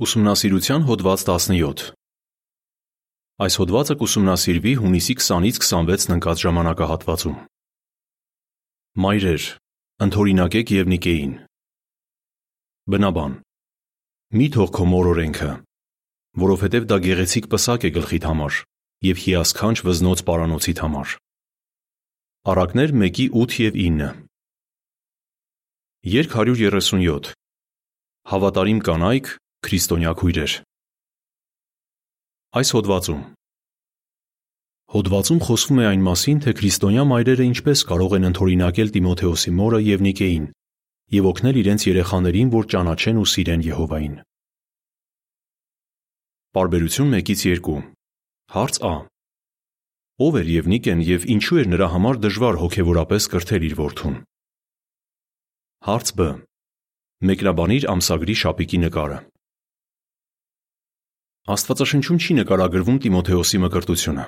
Ուսումնասիրության հոդված 17 Այս հոդվածը կուսումնասիրվի հունիսի 20-ից 26-ն ընկած ժամանակահատվածում։ Մայրեր, ընդօրինակեք Եվնիկեին։ Բնաբան. Մի թող քո մոր օրենքը, որովհետև դա գեղեցիկ պսակ է գլխիդ համար եւ հիասքանչ վզնոց պարանոցիդ համար։ Առակներ 1:8 եւ 9 Երկ 137 Հավատարիմ կանայք քրիստոնյա քույրեր։ Այս հոդվածում Հոդվածում խոսվում է այն մասին, թե քրիստոնյա մայրերը ինչպես կարող են ընդօրինակել Տիմոթեոսի մորը Եվնիկեին եւ օգնել իրենց երեխաներին, որ ճանաչեն ու սիրեն Եհովային։ Պարբերություն 1-ից 2 Հարց Ա. Ո՞վ էր Եվնիկեն եւ ինչու էր նրա համար դժվար հոգեվորապես կրթել իր որդուն։ Հարց Բ. Մեկնաբանիր ամսագրի շապիկի նկարը։ Աստվածաշնչում չի նկարագրվում Տիմոթեոսի մկրտությունը։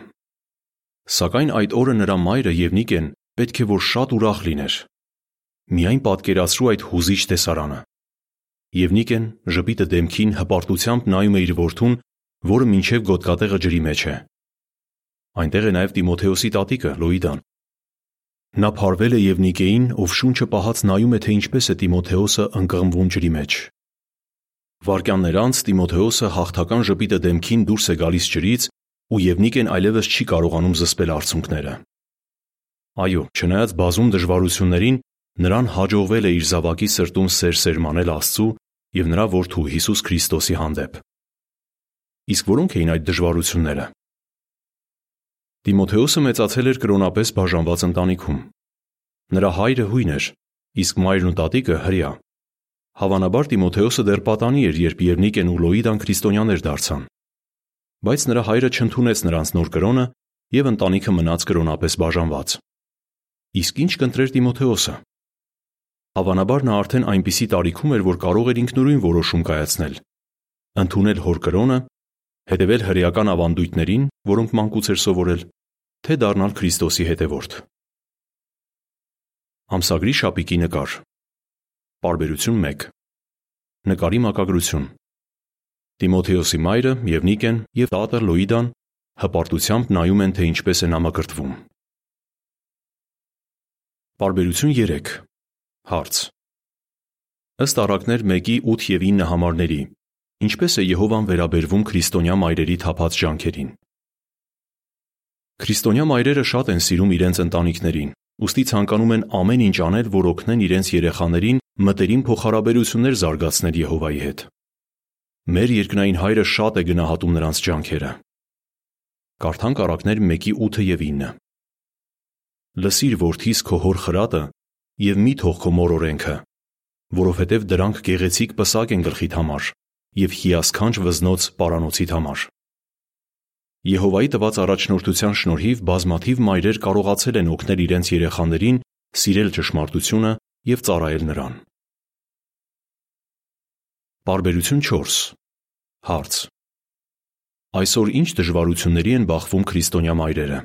Սակայն այդ օրը նրա մայրը Եվնիկեն պետք է որ շատ ուրախ լիներ։ Միայն պատկերացրու այդ հուզիչ տեսարանը։ Եվնիկեն ժպիտը դեմքին հպարտությամբ նայում է իր որդուն, որը մինչև գոտկատեղը ջրի մեջ է։ Այնտեղ է նաև Տիմոթեոսի տատիկը Լոիդան։ Նա փարվել է Եվնիկեին, ով շունչը պահած նայում է, թե ինչպես է Տիմոթեոսը ընկղմվում ջրի մեջ։ Վայրկյաններ անց Տիմոթեոսը հաղթական ժպիտը դեմքին դուրս է գալիս ջրից ու Եվնիկեն այլևս չի կարողանում զսպել արցունքները։ Այո, չնայած բազում դժվարություններին, նրան հաջողվել է իր զավակի սրտում սեր սերմանել Աստծու եւ նրա Որդու Հիսուս Քրիստոսի հանդեպ։ Իսկ որոնք էին այդ դժվարությունները։ Տիմոթեոսը մեծացել էր կրոնապես բաժանված ընտանիքում։ Նրա հայրը հույն էր, իսկ մայրն ու տատիկը հрья։ Հավանաբար Տիմոթեոսը դեռ պատանի էր, երբ Եվնիկեն ու Լոիդան քրիստոնյաներ դարձան։ Բայց նրա հայրը չընդունեց նրանց նոր կրոնը եւ ընտանիքը մնաց կրոնապես բաժանված։ Իսկ ինչ կընտրեր Տիմոթեոսը։ Հավանաբար նա արդեն այնպիսի տարիքում էր, որ կարող էր ինքնուրույն որոշում կայացնել։ Ընդունել հոր կրոնը, հետևել հրեական ավանդույթներին, որոնք մանկուց էր սովորել, թե դառնալ Քրիստոսի հետևորդ։ Ամսագրի շապիկի նկար Պարբերություն 1 Նկարի մակագրություն. Տիմոթեոսի մայրը Եվնիկեն եւ տատը Լոիդան հպարտությամբ նայում են, թե ինչպես է նա մկրտվում։ Պարբերություն 3 Հարց. Ըստ առակներ 1-ի 8 եւ 9 համարների ինչպես է Եհովան վերաբերվում քրիստոնյա մայրերի թափած ջանքերին։ Քրիստոնյա մայրերը շատ են սիրում իրենց ընտանիքներին, ուստի ցանկանում են ամեն ինչ անել, որ օգնեն իրենց երեխաներին մտերիմ փոխհարաբերություններ զարգացնել Եհովայի հետ։ Մեր երկնային հայրը շատ է գնահատում նրանց ջանքերը։ Կարդանք առակներ 1-ի 8-ը եւ 9։ Լսիր որդիս քո հոր խրատը եւ մի թող քո մոր օրենքը, որովհետեւ դրանք գեղեցիկ պսակ են գլխիդ համար եւ հիասքանչ վզնոց պարանոցիդ համար։ Եհովայի տված առաջնորդության շնորհիվ բազմաթիվ մայրեր կարողացել են օգնել իրենց երեխաներին սիրել ճշմարտությունը եւ ծառայել նրան։ Բարբերություն 4 Հարց. Այսօր ինչ դժվարությունների են բախվում քրիստոնյա մայրերը։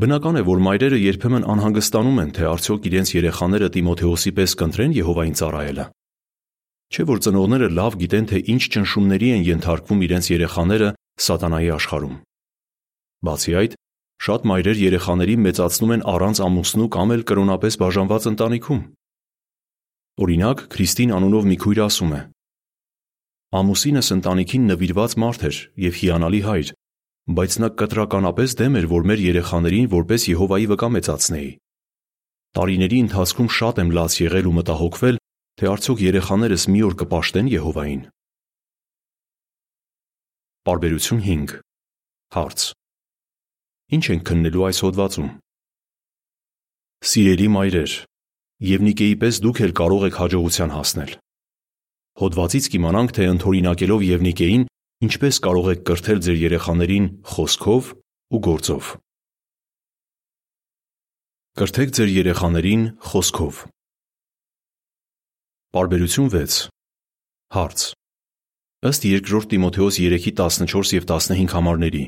Բնական է, որ մայրերը երբեմն անհանգստանում են, թե արդյոք իրենց երեխաները Տիմոթեոսի պես կընտրեն Եհովային ծառայելը։ Չէ որ ծնողները լավ գիտեն, թե ինչ ճնշումների են ենթարկվում իրենց երեխաները սատանայի աշխարհում։ Բացի այդ, շատ մայրեր երեխաների մեծացնում են առանց ամուսնու կամ էլ կրոնապես բաժանված ընտանիքում։ Օրինակ, Քրիստին անունով մի քույր ասում է. Ամուսինս ընտանիքին նվիրված մարդ էր եւ հիանալի հայր, բայց նա կտրականապես դեմ էր, որ մեր երեխաներին որպես Եհովայի վկա մեծացնեի։ Տարիների ընթացքում շատ եմ լաց եղել ու մտահոգվել, թե արդյոք երեխաներս մի օր կպաշտեն Եհովային։ Պարբերություն 5 Հարց Ինչ ենք քննելու այս հոդվածում։ Սիրելի մայրեր, Եվնիկեի պես դուք էլ կարող եք հաջողության հասնել։ Հոդվածից կիմանանք, թե ընդօրինակելով Եվնիկեին ինչպես կարող եք կրթել ձեր երեխաներին խոսքով ու գործով։ Կրթեք ձեր երեխաներին խոսքով։ Պարբերություն 6 Հարց. Ըստ երկրորդ Տիմոթեոս 3-ի 14 եւ 15 համարների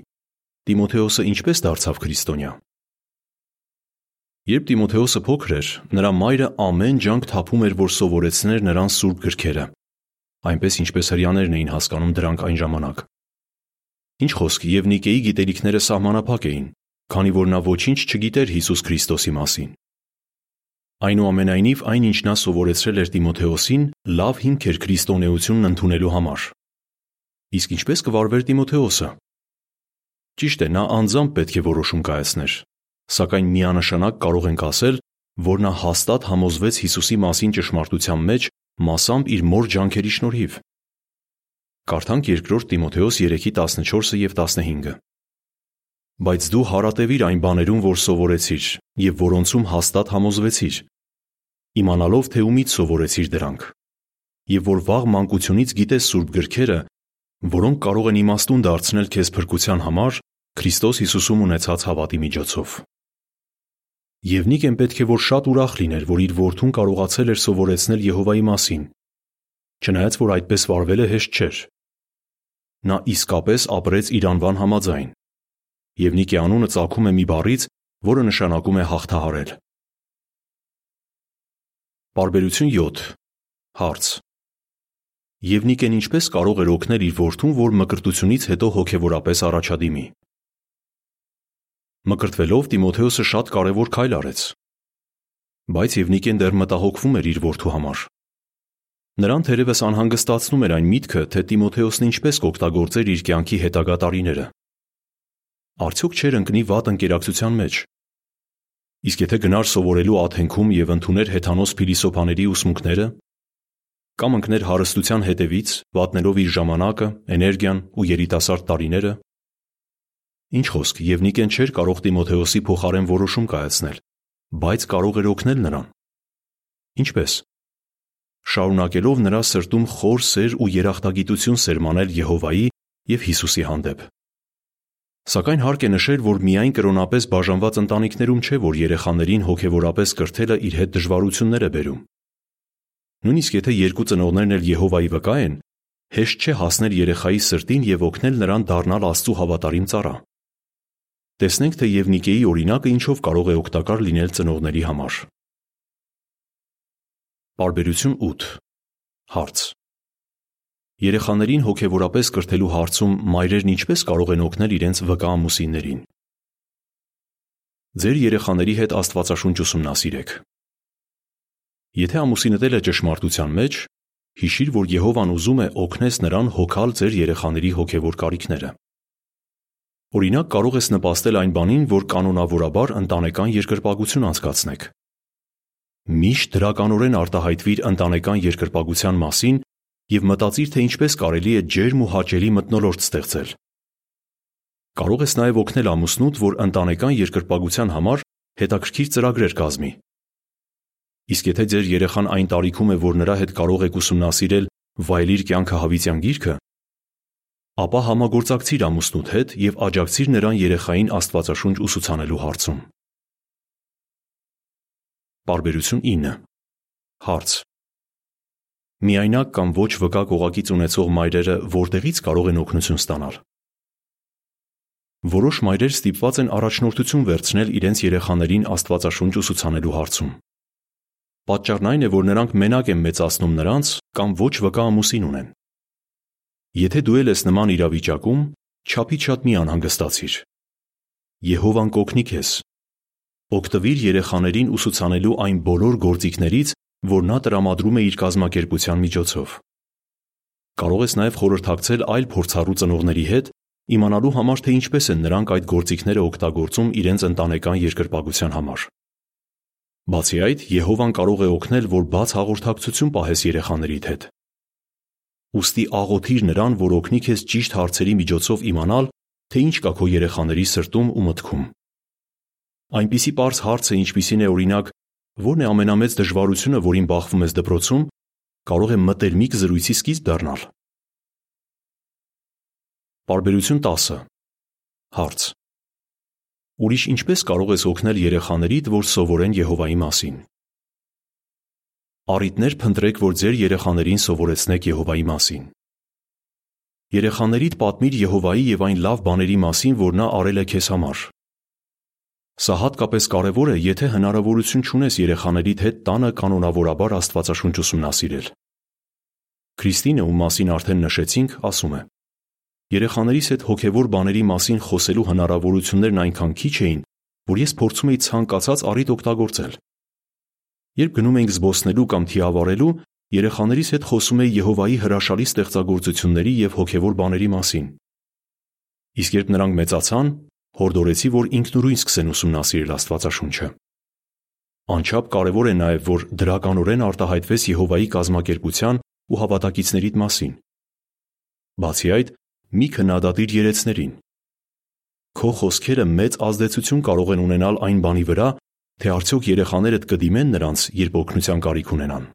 Տիմոթեոսը ինչպես դարձավ քրիստոնյա։ Երբ Տիմոթեոսը փոքր էր, նրա մայրը ամեն ջանք թափում էր, որ սովորեցներ նրան սուրբ գրքերը։ այնպես ինչպես հрյաներն էին հասկանում դրանք այն ժամանակ։ Ինչ խոսք, Եվնիկեի գիտելիքները սահմանափակ էին, քանի որ նա ոչինչ չգիտեր Հիսուս Քրիստոսի մասին։ Այնուամենայնիվ, այն ինչ նա սովորեցրել էր Տիմոթեոսին, լավ հիմք էր քրիստոնեությունն ընդունելու համար։ Իսկ ինչպես կվարվեր Տիմոթեոսը։ Ճիշտ է, նա անձամբ պետք է որոշում կայացներ, սակայն միանշանակ կարող ենք ասել, որ նա հաստատ համոզվեց Հիսուսի մասին ճշմարտության մեջ մասամբ իր մոր ջանքերի շնորհիվ։ Կարդանք 2 Տիմոթեոս 3:14 եւ 15-ը։ Բայց դու հարատևիր այն բաներում, որ սովորեցիր, եւ որոնցում հաստատ համոզվեցիր, իմանալով թե ումից սովորեցիր դրանք, եւ որ վաղ մանկությունից գիտես սուրբ գրքերը, որոնք կարող են իմաստուն դարձնել քեզ փրկության համար Քրիստոս Հիսուսում ունեցած հավատի միջոցով։ Եվնիկեն պետք է որ շատ ուրախ լիներ, որ իր որդուն կարողացել էր սովորեցնել Եհովայի մասին։ Չնայած որ այդպես վարվելը հեշտ չէր։ Նա իսկապես ապրեց իր անվան համաձայն։ Եվնիկի անունը ծագում է մի բառից, որը նշանակում է հաղթահարել։ Բարբերություն 7 Հարց. Եվնիկեն ինչպես կարող էր օգնել իր որդուն, որ մկրտությունից հետո հոգևորապես առաջադիմի։ Մկրտվելով Տիմոթեոսը շատ կարևոր քայլ արեց։ Բայց Եվնիկեն դեռ մտահոգվում էր իր որդու համար։ Նրան թերևս անհանգստացնում էր այն միտքը, թե Տիմոթեոսն ինչպես կօգտագործեր իր կյանքի հետագա տարիները։ Արդյոք չէր ընկնի վատ ընկերակցության մեջ։ Իսկ եթե գնար սովորելու աթենքում եւ ընդուներ հեթանոս փիլիսոփաների ուսմունքները, կամ ընկներ հարստության հետևից, վատնելով իր ժամանակը, էներգիան ու երիտասարդ տարիները, Ինչ խոսք, Եվնիկեն չէր կարող Տիմոթեոսի փոխարեն որոշում կայացնել, բայց կարող էր օգնել նրան։ Ինչպես։ Շարունակելով նրա սրտում խոր սեր ու երախտագիտություն սերմանել Եհովայի եւ Հիսուսի հանդեպ։ Սակայն հարկ է նշել, որ միայն կրոնապես բաժանված ընտանիքներում չէ, որ երեխաներին հոգեվորապես կրթելը իր հետ դժվարություններ է բերում։ Նույնիսկ եթե երկու ծնողներն էլ Եհովայի վկա են, հեշտ չէ հասնել երեխայի սրտին եւ օգնել նրան դառնալ Աստծո հավատարիմ ծառա։ Տեսնենք, թե Եվնիկեի օրինակը ինչով կարող է օգտակար լինել ծնողների համար։ Բարբերություն 8 Հարց. Երեխաներին հոգևորապես կրթելու հարցում մայրերն ինչպես կարող են օգնել իրենց վկա ամուսիններին։ Ձեր երեխաների հետ Աստվածաշունչ ուսումնասիրեք։ Եթե ամուսինդ է ճշմարտության մեջ, հիշիր, որ Եհովան ուզում է օգնես նրան հոգալ ձեր երեխաների հոգևոր կարիքները։ Օրինակ, կարող ես նպաստել այն բանին, որ կանոնավորաբար ընտանեկան երկրպագություն անցկացնեք։ Միշտ դրականորեն արտահայտվիր ընտանեկան երկրպագության մասին եւ մտածիր, թե ինչպես կարելի է ջերմ ու հաճելի մթնոլորտ ստեղծել։ Կարող ես նաև օգնել ամուսնուդ, որ ընտանեկան երկրպագության համար հետաքրքիր ծրագրեր կազմի։ Իսկ եթե ձեր երեխան այն տարիքում է, որ նրա հետ կարող եք ուսումնասիրել վայելիր կյանքը հավիտյան գիրքը, ապա համագործակցիր ամուսնուդ հետ եւ աջակցիր նրան երեխային Աստվածաշունչ ուսուցանելու հարցում։ Բարբերություն 9 Հարց. Միայնակ կամ ոչ վկա կողակից ունեցող մայրերը որտեղից կարող են օգնություն ստանալ։ Որոշ մայրեր ստիպված են առաջնորդություն վերցնել իրենց երեխաներին Աստվածաշունչ ուսուցանելու հարցում։ Պատճառն այն է, որ նրանք մենակ են մեծացնում նրանց կամ ոչ վկա ամուսին ունեն։ Եթե դու ես նման իրավիճակում, չափից շատ մի անհանգստացիր։ Եհովան կօգնի քեզ։ Օգտվիր երեխաներին ուսուցանելու այն բոլոր գործիքներից, որ նա տրամադրում է իր կազմակերպության միջոցով։ Կարող ես նաև խորհրդակցել այլ փորձառու ծնողների հետ, իմանալու համար, թե ինչպես են նրանք այդ գործիքները օգտագործում իրենց ընտանեկան երկրպագության համար։ Բացի այդ, Եհովան կարող է օգնել, որ բաց հաղորդակցություն պահես երեխաներիդ հետ։ Ուստի աղոթիր Նրան, որ օգնի քեզ ճիշտ հարցերի միջոցով իմանալ, թե ինչ կա քո երեխաների սրտում ու մտքում։ Այնպիսի པարզ հարց է, ինչպիսին է օրինակ, ո՞րն է ամենամեծ դժվարությունը, որին բախվում ես դպրոցում, կարող է մտերմիկ զրույցի սկիզբ դառնալ։ Բարբերություն 10 Հարց. Ուրիշ ինչպես կարող ես օգնել երեխաներիդ, որ սովորեն Եհովայի մասին։ Առիթներ փնտրեք, որ ձեր երեխաներին սովորեցնեք Եհովայի մասին։ Երեխաներիդ պատմիր Եհովայի եւ այն լավ բաների մասին, որ նա արել է քեզ համար։ Սա հատկապես կարևոր է, եթե հնարավորություն չունես երեխաներիդ հետ տանը կանոնավորաբար Աստվածաշունչ ուսումնասիրել։ Քրիստինը, ում մասին արդեն նշեցինք, ասում է. Երեխաներիս հետ հոգևոր բաների մասին խոսելու հնարավորություններն այնքան քիչ էին, որ ես փորձում էի ցանկացած առիթ օգտագործել։ Երբ գնում էինք զբոսնելու կամ թիավարելու, երեխաներիս հետ խոսում էի Եհովայի հրաշալի ստեղծագործությունների եւ հոգևոր բաների մասին։ Իսկ երբ նրանք մեծացան, հորդորեցի, որ ինքնուրույն սկսեն ուսումնասիրել Աստվածաշունչը։ Անչափ կարևոր է նաև, որ դրականորեն արտահայտվես Եհովայի կազմակերպության ու հավատակիցներիդ մասին։ Բացի այդ, մի քննադատիր երեցներին։ Քո խոսքերը մեծ ազդեցություն կարող են ունենալ այն բանի վրա, թե արդյոք երեխաներդ կդիմեն նրանց, երբ օգնության կարիք ունենան։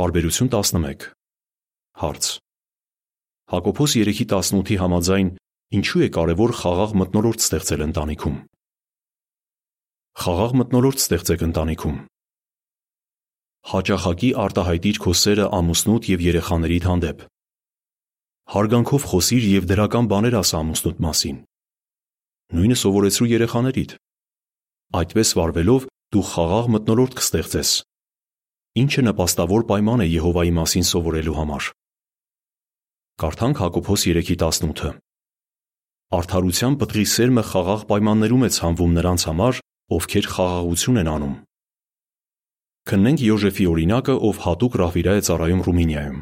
Բարբերություն 11 Հարց. Հակոբոս 3:18-ի համաձայն ինչու է կարևոր խաղաղ մտնոլորտ ստեղծել ընտանիքում։ Խաղաղ մտնոլորտ ստեղծեք ընտանիքում։ Հաճախակի արտահայտիր քո սերը ամուսնուդ եւ երեխաներիդ հանդեպ։ Հարգանքով խոսիր եւ դրական բաներ ասա ամուսնուդ մասին։ Նույնը սովորեցրու երեխաներիդ։ Այդպես վարվելով դու խաղաղ մտնոլորտ կստեղծես, ինչը նպաստավոր պայման է Եհովայի մասին սովորելու համար։ Կարդանք Հակոբոս 3:18-ը։ Արդարության պտղի սերմը խաղաղ պայմաններում է ցանվում նրանց համար, ովքեր խաղաղություն են անում։ Քննենք Յոժեֆի օրինակը, ով հատուկ ռահվիրա է ծառայում Ռումինիայում։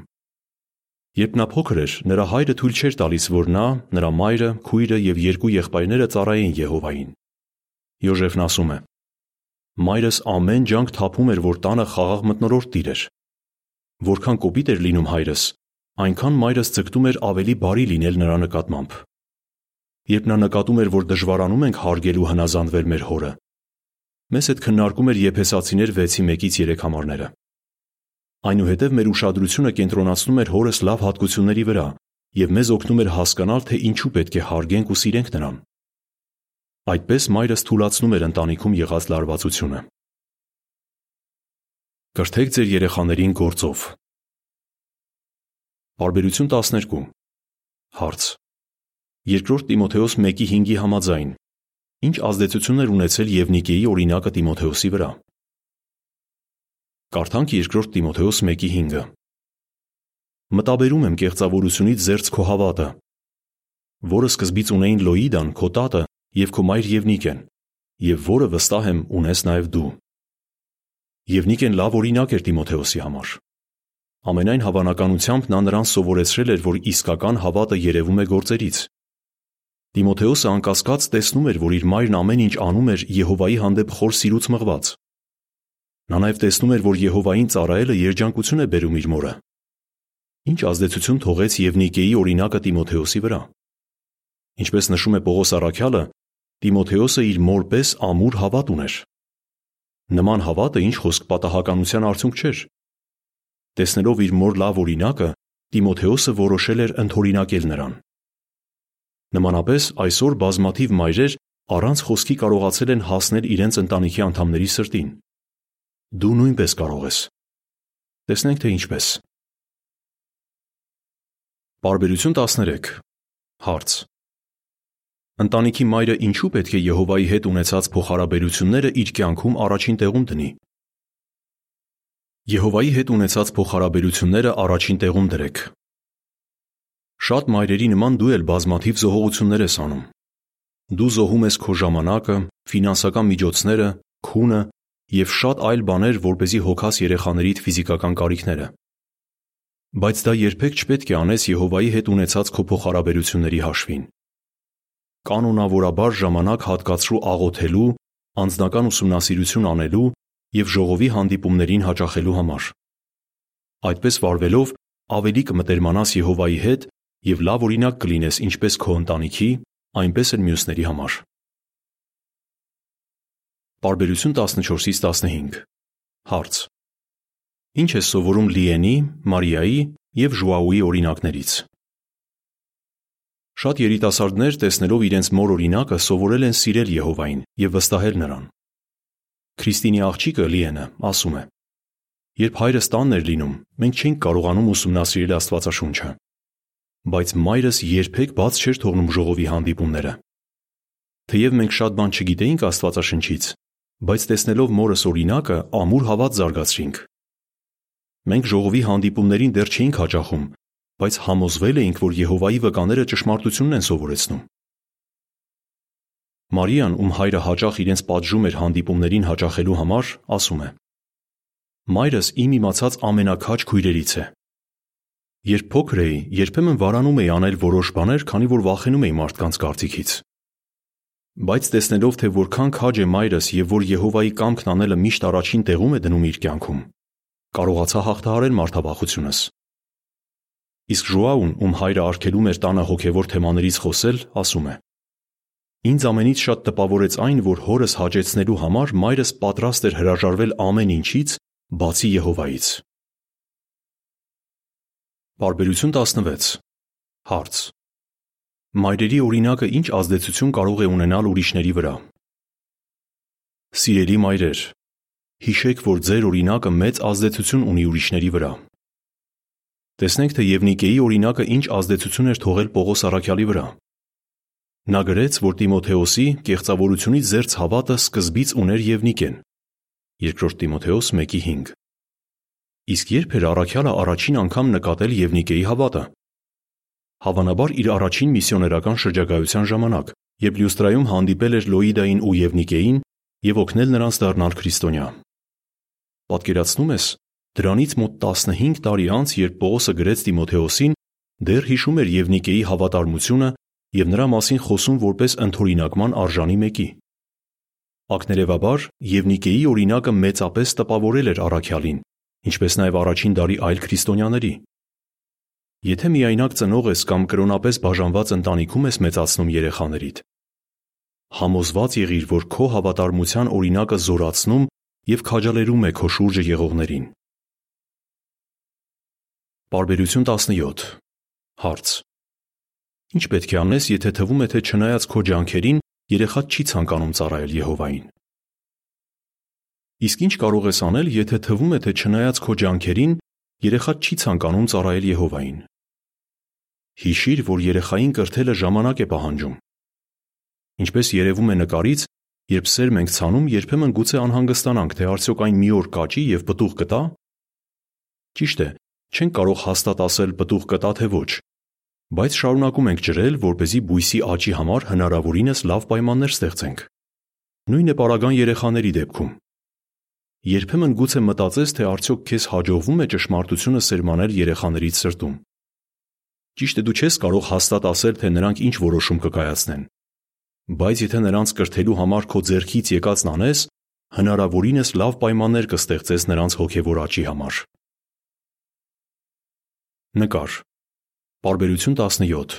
Երբ նա փոքր էր, նրա հայրը թույլ չէր տալիս, որ նա, նրա մայրը, քույրը եւ երկու եղբայրները ծառայեին Եհովային։ Յոժեֆն ասում է. Մայրս ամեն ջանք թափում էր, որ տանը խաղաղ մտնորորտ տիրեր։ Որքան կոպիտ էր լինում հայրս, այնքան մայրս ձգտում էր ավելի բարի լինել նրա նկատմամբ։ Երբ նա նկատում էր, որ դժվարանում ենք հարգելու հնազանդվել մեր հորը, մեզ հետ քննարկում էր Եփեսացիներ 6-ից 3 համարները։ Այնուհետև մեր ուշադրությունը կենտրոնացնում էր հորս լավ հատկությունների վրա եւ մեզ օգնում էր հասկանալ, թե ինչու պետք է հարգենք ու սիրենք նրան։ Այդպես մայրս թուլացնում էր ընտանիքում եղած լարվածությունը։ Կրթեք ձեր երեխաներին գործով։ Բարբերություն 12 Հարց. Երկրորդ Տիմոթեոս 1:5-ի համաձայն ինչ ազդեցություն էր ունեցել Եվնիկեի օրինակը Տիմոթեոսի վրա։ Կարդանք երկրորդ Տիմոթեոս 1:5-ը։ Մտաբերում եմ կեղծավորությունից զերծ քո հավատը, որը սկզբից ունեին Լոիդան, քո տատը եւ քո մայր Եվնիկեն, եւ որը վստահ եմ ունես նաեւ դու։ Եվնիկեն լավ օրինակ էր Տիմոթեոսի համար։ Ամենայն հավանականությամբ նա նրան սովորեցրել էր, որ իսկական հավատը երևում է գործերից։ Տիմոթեոսը անկասկած տեսնում էր, որ իր մայրն ամեն ինչ անում էր Եհովայի հանդեպ խոր սիրուց մղված։ Նա նաև տեսնում էր, որ Եհովային ծառայելը երջանկություն է բերում իր մորը։ Ինչ ազդեցություն թողեց Եվնիկեի օրինակը Տիմոթեոսի վրա։ Ինչպես նշում է Պողոս Առաքյալը, Տիմոթեոսը իր մոր պես ամուր հավատ ուներ։ Նման հավատը ինչ խոսք պատահականության արդյունք չէր։ Տեսնելով իր մոր լավ օրինակը, Տիմոթեոսը որոշել էր ընդօրինակել նրան։ Նմանապես այսօր բազմաթիվ մայրեր առանց խոսքի կարողացել են հասնել իրենց ընտանիքի անդամների սրտին։ Դու նույնպես կարող ես։ Տեսնենք թե ինչպես։ Բարբերություն 13 Հարց. Ընտանիքի մայրը ինչու պետք է Եհովայի հետ ունեցած փոխհարաբերությունները իր կյանքում առաջին տեղում դնի։ Եհովայի հետ ունեցած փոխհարաբերությունները առաջին տեղում դրեք։ Շատ մայրերի նման դու էլ բազմաթիվ զոհողություններ ես անում։ Դու զոհում ես քո ժամանակը, ֆինանսական միջոցները, քունը եւ շատ այլ բաներ, որ เป զի հոգաս երեխաներիդ ֆիզիկական կարիքները։ Բայց դա երբեք չպետք է անես Եհովայի հետ ունեցած քո փոխհարաբերությունների հաշվին կանոնավորաբար ժամանակ հատկացրու աղոթելու, անձնական ուսումնասիրություն անելու եւ ժողովի հանդիպումներին հաճախելու համար։ Այդպես վարվելով ավելի կմտերմանաս Եհովայի հետ եւ լավ օրինակ կլինես ինչպես քո ընտանիքի, այնպես էլ մյուսների համար։ Բարբերություն 14-ից 15 Հարց. Ինչ է սովորում Լիենի, Մարիայի եւ Ժուաուի օրինակներից։ Շատ երիտասարդներ տեսնելով իրենց մոր օրինակը սովորել են սիրել Եհովային եւ վստահել նրան։ Քրիստինի աղջիկը Լիենը ասում է. Երբ հայրս տանն էր լինում, մենք չէինք կարողանում ուսումնասիրել Աստվածաշունչը, բայց մայրս երբեք բաց չէր թողնում ժողովի հանդիպումները։ Թեև մենք շատ բան չգիտեինք Աստվածաշնչից, բայց տեսնելով մորս օրինակը ամուր հավատ զարգացրինք։ Մենք ժողովի հանդիպումներին դեռ չէինք հաճախում, բայց համոզվել էինք, որ Եհովայի վկաները ճշմարտությունն են սովորեցնում։ Մարիան, ում հայրը հաճախ իրենց պատժում էր հանդիպումներին հաճախելու համար, ասում է. Մայրս իմ իմացած ամենակաջ քույրերից է։ Երբ փոքր էի, երբեմն վարանում էի անել որոշ բաներ, քանի որ վախենում էի մարդկանց կարծիքից։ Բայց տեսնելով, թե որքան քաջ է մայրս եւ որ Եհովայի կամքն անելը միշտ առաջին տեղում է դնում իր կյանքում, կարողացա հաղթահարել մարդավախությունս։ Իսկ Ժոաուն, ում հայրը արգելում էր տանը հոգևոր թեմաներից խոսել, ասում է. Ինձ ամենից շատ տպավորեց այն, որ հորս հաճեցնելու համար մայրս պատրաստ էր հրաժարվել ամեն ինչից, բացի Եհովայից։ Բարբերություն 16 Հարց. Մայրերի օրինակը ինչ ազդեցություն կարող է ունենալ ուրիշների վրա։ Սիրելի մայրեր, հիշեք, որ ձեր օրինակը մեծ ազդեցություն ունի ուրիշների վրա։ Տեսնենք, թե Եվնիկեի օրինակը ինչ ազդեցություն էր թողել Պողոս Արաքյալի վրա։ Նա գրեց, որ Տիմոթեոսի կեղծավորությունից զերծ հավատը սկզբից ուներ Եվնիկեն։ 2 Տիմոթեոս 1:5 Իսկ երբ էր Արաքյալը առաջին անգամ նկատել Եվնիկեի հավատը։ Հավանաբար իր առաջին միսիոներական շրջագայության ժամանակ, երբ Լյուստրայում հանդիպել էր Լոիդային ու Եվնիկեին եւ օգնել նրանց դառնալ քրիստոնյա։ Պատկերացնում ես, դրանից մոտ 15 տարի անց, երբ Պողոսը գրեց Տիմոթեոսին, դեռ հիշում էր Եվնիկեի հավատարմությունը եւ նրա մասին խոսում որպես ընդօրինակման արժանի մեկի։ Ակներևաբար Եվնիկեի օրինակը մեծապես տպավորել էր Արաքյալին, ինչպես նաև առաջին դարի այլ քրիստոնյաների։ Եթե միայնակ ծնող ես կամ կրոնապես բաժանված ընտանիքում ես մեծացնում երեխաներիդ, համոզված եղիր, որ քո հավատարմության օրինակը զորացնում եւ քաջալերում է քո շուրջը եղողներին։ Բարբերություն 17 Հարց. Ինչ պետք է անես, եթե թվում է, թե չնայած քո ջանքերին, երեխադ չի ցանկանում ծառայել Եհովային։ Իսկ ինչ կարող ես անել, եթե թվում է, թե չնայած քո ջանքերին, երեխադ չի ցանկանում ծառայել Եհովային։ Հիշիր, որ երեխային կրթելը ժամանակ է պահանջում։ Ինչպես երևում է նկարից, երբ սերմ ենք ցանում, երբեմն գուցե անհանգստանանք, թե արդյոք այն մի օր կաճի եւ պտուղ կտա։ Ճիշտ է, չենք կարող հաստատ ասել պտուղ կտա թե ոչ, բայց շարունակում ենք ջրել, որ เป զի բույսի աճի համար հնարավորինս լավ պայմաններ ստեղծենք։ Նույնն է պարագան երեխաների դեպքում։ Երբեմն գուցե մտածես, թե արդյոք քեզ հաջողվում է ճշմարտությունը սերմանել երեխաներից սրտում։ Ճիշտ է, դու չես կարող հաստատ ասել, թե նրանք ինչ որոշում կկայացնեն։ Բայց եթե նրանց կրթելու համար քո ձեռքից եկածն անես, հնարավորինս լավ պայմաններ կստեղծես նրանց հոգևոր աճի համար։ Նկար։ Բարբերություն 17։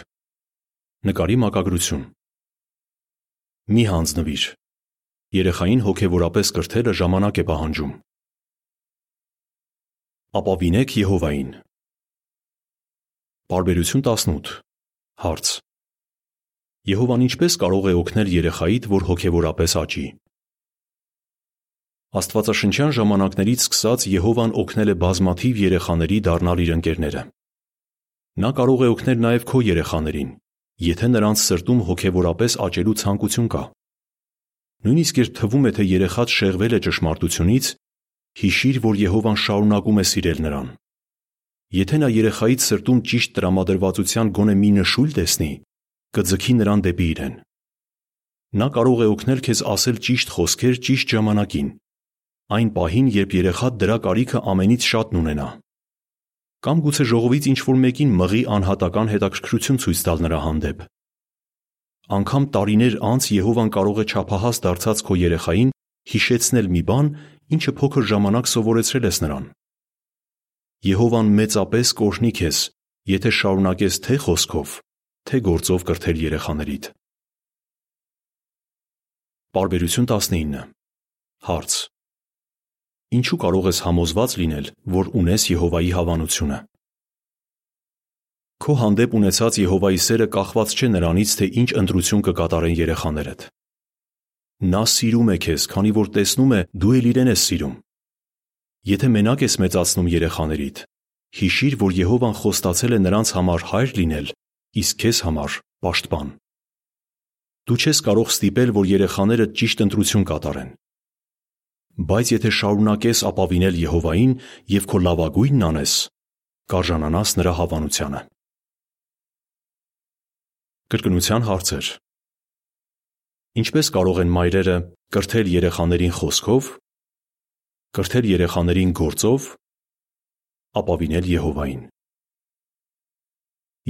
Նկարի մակագրություն։ Մի հանձնվիր։ Երեխային հոգևորապես կրթելը ժամանակ է պահանջում։ Ապավինեք Եհովային։ Բարբերություն 18։ Հարց. Եհովան ինչպես կարող է օգնել երեխայիդ, որ հոգևորապես աճի։ Աստվածաշնչյան ժամանակներից սկսած Եհովան օգնել է բազմաթիվ երեխաների դառնալ իր ընկերները։ Նա կարող է օգնել նաև քո երեխաներին, եթե նրանց սրտում հոգևորապես աճելու ցանկություն կա։ Նույնիսկ երբ թվում է, թե երեխադ շեղվել է ճշմարտությունից, հիշիր, որ Եհովան շարունակում է սիրել նրան։ Եթե նա երեխայից սրտում ճիշտ տրամադրվածության գոնե մի նշույլ տեսնի, կձգի նրան դեպի իրեն։ Նա կարող է օգնել քեզ ասել ճիշտ խոսքեր ճիշտ ժամանակին, այն պահին, երբ երեխադ դրա կարիքը ամենից շատն ունենա։ Կամ գուցե ժողովից ինչ-որ մեկին մղի անհատական հետաքրքրություն ցույց տալ նրա հանդեպ։ Անկամ տարիներ անց Եհովան կարող է չափահաս դարձած քո երեխային հիշեցնել մի բան, ինչը փոքր ժամանակ սովորեցրել ես նրան։ Եհովան մեծապես կօրհնի քեզ, եթե շարունակես թե խոսքով, թե գործով կրթել երեխաներիդ։ Բարբերություն 19 Հարց. Ինչու կարող ես համոզված լինել, որ ունես Եհովայի հավանությունը։ Քո հանդեպ ունեցած Եհովայի սերը կախված չէ նրանից, թե ինչ ընտրություն կկատարեն երեխաներդ։ Նա սիրում է քեզ, քանի որ տեսնում է դու էլ իրեն ես սիրում։ Եթե մենակ ես մեծացնում երեխաներիդ, հիշիր, որ Եհովան խոստացել է նրանց համար հայր լինել իսկ քեզ համար պաշտպան։ Դու չես կարող ստիպել, որ երեխաները ճիշտ ընտրություն կատարեն։ Բայց եթե շարունակես ապավինել Եհովային եւ քո լավագույնն անես, կարժանանաս նրա հավանությանը։ Կրկնության հարցեր։ Ինչպես կարող են մայրերը կրթել երեխաներին խոսքով, կրթել երեխաներին գործով, ապավինել Եհովային։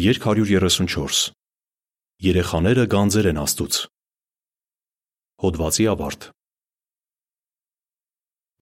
Երկ 134 Երեխաները գանձեր են Աստծուց։ Հոդվացի ավարտ։